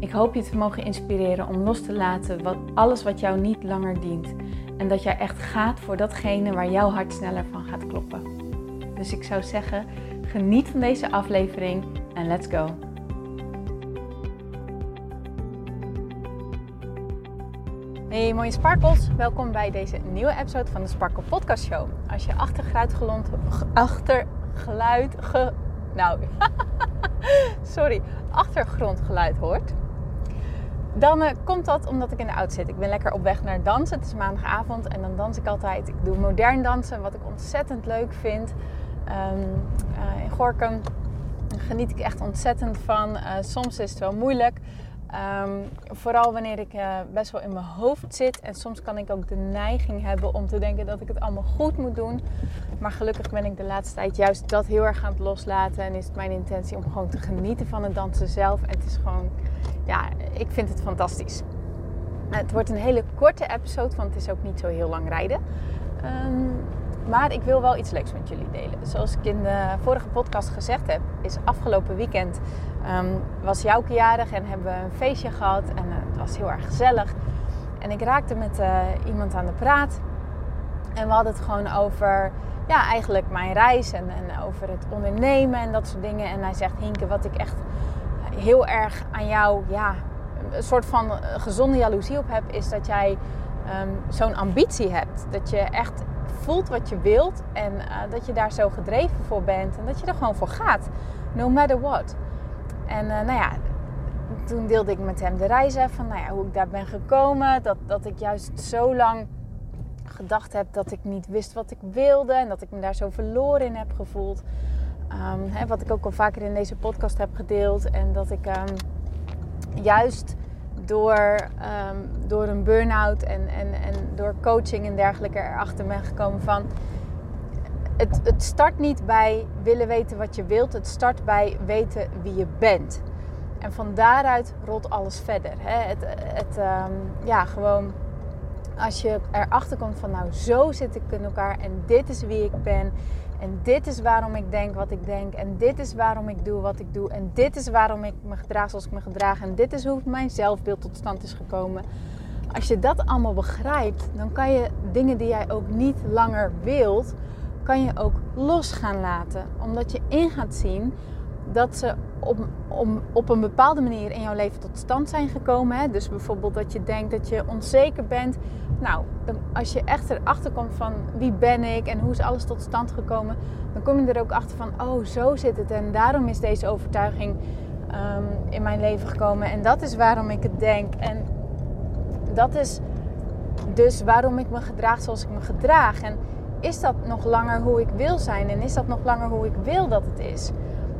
Ik hoop je te mogen inspireren om los te laten wat, alles wat jou niet langer dient. En dat jij echt gaat voor datgene waar jouw hart sneller van gaat kloppen. Dus ik zou zeggen, geniet van deze aflevering en let's go. Hey mooie sparkles, welkom bij deze nieuwe episode van de Sparkle Podcast Show. Als je achtergeluid, achtergeluid, ge, nou, sorry, achtergrondgeluid hoort, dan uh, komt dat omdat ik in de auto zit. Ik ben lekker op weg naar dansen. Het is maandagavond en dan dans ik altijd. Ik doe modern dansen, wat ik ontzettend leuk vind. Um, in Gorkum geniet ik echt ontzettend van. Uh, soms is het wel moeilijk. Um, vooral wanneer ik best wel in mijn hoofd zit. En soms kan ik ook de neiging hebben om te denken dat ik het allemaal goed moet doen. Maar gelukkig ben ik de laatste tijd juist dat heel erg aan het loslaten. En is het mijn intentie om gewoon te genieten van het dansen zelf. En het is gewoon ja, ik vind het fantastisch. Het wordt een hele korte episode, want het is ook niet zo heel lang rijden. Um, maar ik wil wel iets leuks met jullie delen. Zoals ik in de vorige podcast gezegd heb, is afgelopen weekend um, was Jouke jarig en hebben we een feestje gehad. En uh, het was heel erg gezellig. En ik raakte met uh, iemand aan de praat. En we hadden het gewoon over ja, eigenlijk mijn reis en, en over het ondernemen en dat soort dingen. En hij zegt, Hinke, wat ik echt heel erg aan jou ja, een soort van gezonde jaloezie op heb, is dat jij um, zo'n ambitie hebt. Dat je echt voelt wat je wilt en uh, dat je daar zo gedreven voor bent en dat je er gewoon voor gaat. No matter what. En uh, nou ja, toen deelde ik met hem de reizen van nou ja, hoe ik daar ben gekomen. Dat, dat ik juist zo lang gedacht heb dat ik niet wist wat ik wilde en dat ik me daar zo verloren in heb gevoeld. Um, hè, wat ik ook al vaker in deze podcast heb gedeeld. En dat ik um, juist door, um, door een burn-out en, en, en door coaching en dergelijke erachter ben gekomen van... Het, het start niet bij willen weten wat je wilt. Het start bij weten wie je bent. En van daaruit rolt alles verder. Hè? Het, het, ja, gewoon als je erachter komt van nou zo zit ik in elkaar en dit is wie ik ben en dit is waarom ik denk wat ik denk. En dit is waarom ik doe wat ik doe. En dit is waarom ik me gedraag zoals ik me gedraag. En dit is hoe mijn zelfbeeld tot stand is gekomen. Als je dat allemaal begrijpt, dan kan je dingen die jij ook niet langer wilt, kan je ook los gaan laten. Omdat je in gaat zien dat ze op, op een bepaalde manier in jouw leven tot stand zijn gekomen. Hè? Dus bijvoorbeeld dat je denkt dat je onzeker bent. Nou, als je echt erachter komt van wie ben ik en hoe is alles tot stand gekomen, dan kom je er ook achter van, oh, zo zit het. En daarom is deze overtuiging um, in mijn leven gekomen. En dat is waarom ik het denk. En dat is dus waarom ik me gedraag zoals ik me gedraag. En is dat nog langer hoe ik wil zijn? En is dat nog langer hoe ik wil dat het is?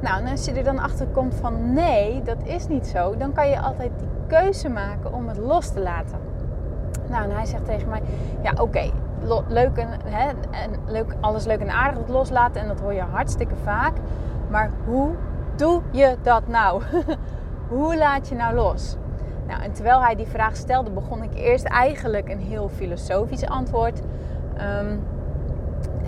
Nou, en als je er dan achter komt van nee, dat is niet zo, dan kan je altijd die keuze maken om het los te laten. Nou, en hij zegt tegen mij: Ja, oké, leuk, en, hè, en leuk, alles leuk en aardig het loslaten, en dat hoor je hartstikke vaak. Maar hoe doe je dat nou? hoe laat je nou los? Nou, en terwijl hij die vraag stelde, begon ik eerst eigenlijk een heel filosofisch antwoord. Um,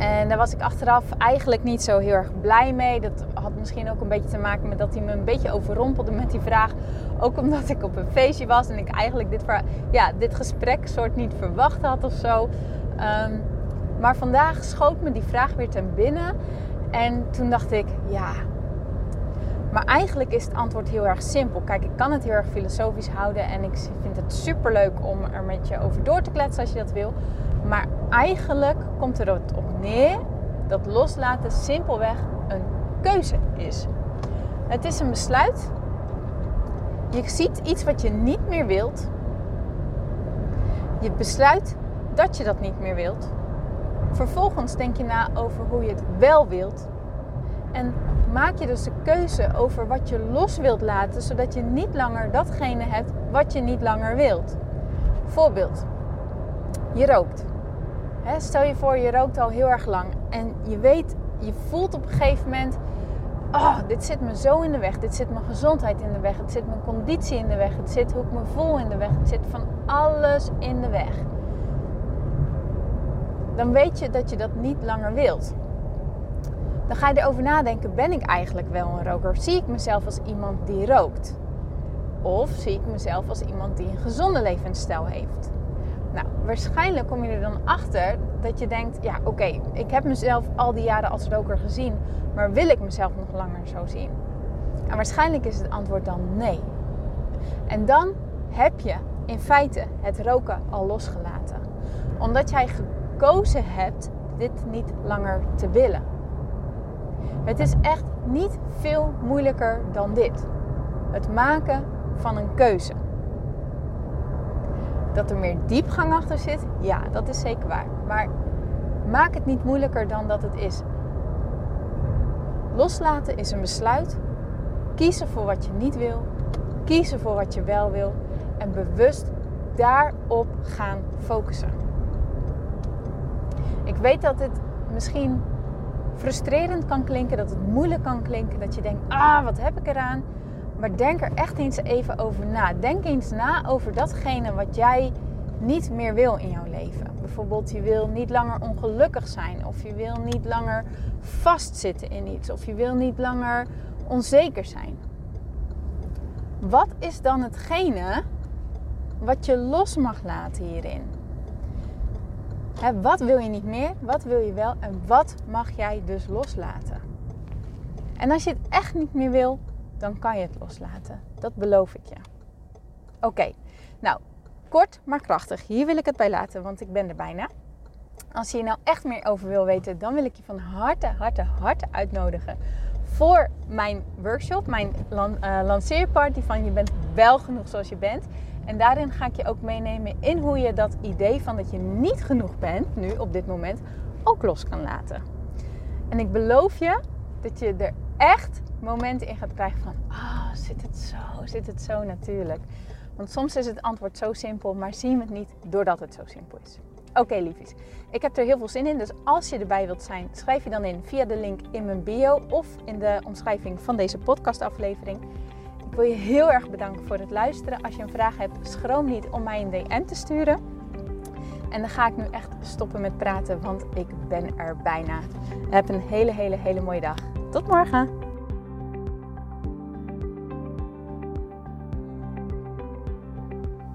en daar was ik achteraf eigenlijk niet zo heel erg blij mee. Dat had misschien ook een beetje te maken met dat hij me een beetje overrompelde met die vraag. Ook omdat ik op een feestje was en ik eigenlijk dit, ja, dit gesprek soort niet verwacht had of zo. Um, maar vandaag schoot me die vraag weer ten binnen. En toen dacht ik, ja. Maar eigenlijk is het antwoord heel erg simpel. Kijk, ik kan het heel erg filosofisch houden en ik vind het super leuk om er met je over door te kletsen als je dat wil. Maar eigenlijk komt er op neer dat loslaten simpelweg een keuze is. Het is een besluit. Je ziet iets wat je niet meer wilt. Je besluit dat je dat niet meer wilt. Vervolgens denk je na over hoe je het wel wilt. En maak je dus de keuze over wat je los wilt laten, zodat je niet langer datgene hebt wat je niet langer wilt. Voorbeeld, je rookt. stel je voor, je rookt al heel erg lang en je weet, je voelt op een gegeven moment, oh, dit zit me zo in de weg, dit zit mijn gezondheid in de weg, het zit mijn conditie in de weg, het zit hoe ik me voel in de weg, het zit van alles in de weg. Dan weet je dat je dat niet langer wilt dan ga je erover nadenken: ben ik eigenlijk wel een roker? Zie ik mezelf als iemand die rookt? Of zie ik mezelf als iemand die een gezonde levensstijl heeft? Nou, waarschijnlijk kom je er dan achter dat je denkt: ja, oké, ik heb mezelf al die jaren als roker gezien, maar wil ik mezelf nog langer zo zien? En waarschijnlijk is het antwoord dan nee. En dan heb je in feite het roken al losgelaten, omdat jij gekozen hebt dit niet langer te willen. Het is echt niet veel moeilijker dan dit. Het maken van een keuze. Dat er meer diepgang achter zit, ja, dat is zeker waar. Maar maak het niet moeilijker dan dat het is. Loslaten is een besluit. Kiezen voor wat je niet wil. Kiezen voor wat je wel wil. En bewust daarop gaan focussen. Ik weet dat dit misschien frustrerend kan klinken, dat het moeilijk kan klinken, dat je denkt, ah, wat heb ik eraan? Maar denk er echt eens even over na. Denk eens na over datgene wat jij niet meer wil in jouw leven. Bijvoorbeeld, je wil niet langer ongelukkig zijn, of je wil niet langer vastzitten in iets, of je wil niet langer onzeker zijn. Wat is dan hetgene wat je los mag laten hierin? Wat wil je niet meer? Wat wil je wel? En wat mag jij dus loslaten? En als je het echt niet meer wil, dan kan je het loslaten. Dat beloof ik je. Oké, nou, kort maar krachtig. Hier wil ik het bij laten, want ik ben er bijna. Als je hier nou echt meer over wil weten, dan wil ik je van harte, harte, harte uitnodigen voor mijn workshop, mijn uh, lanceerparty van Je bent wel genoeg zoals je bent. En daarin ga ik je ook meenemen in hoe je dat idee van dat je niet genoeg bent, nu op dit moment, ook los kan laten. En ik beloof je dat je er echt momenten in gaat krijgen van, ah, zit het zo, zit het zo natuurlijk. Want soms is het antwoord zo simpel, maar zien we het niet doordat het zo simpel is. Oké, okay. Ik heb er heel veel zin in. Dus als je erbij wilt zijn, schrijf je dan in via de link in mijn bio of in de omschrijving van deze podcastaflevering. Ik wil je heel erg bedanken voor het luisteren. Als je een vraag hebt, schroom niet om mij een DM te sturen. En dan ga ik nu echt stoppen met praten, want ik ben er bijna. Heb een hele, hele, hele mooie dag. Tot morgen.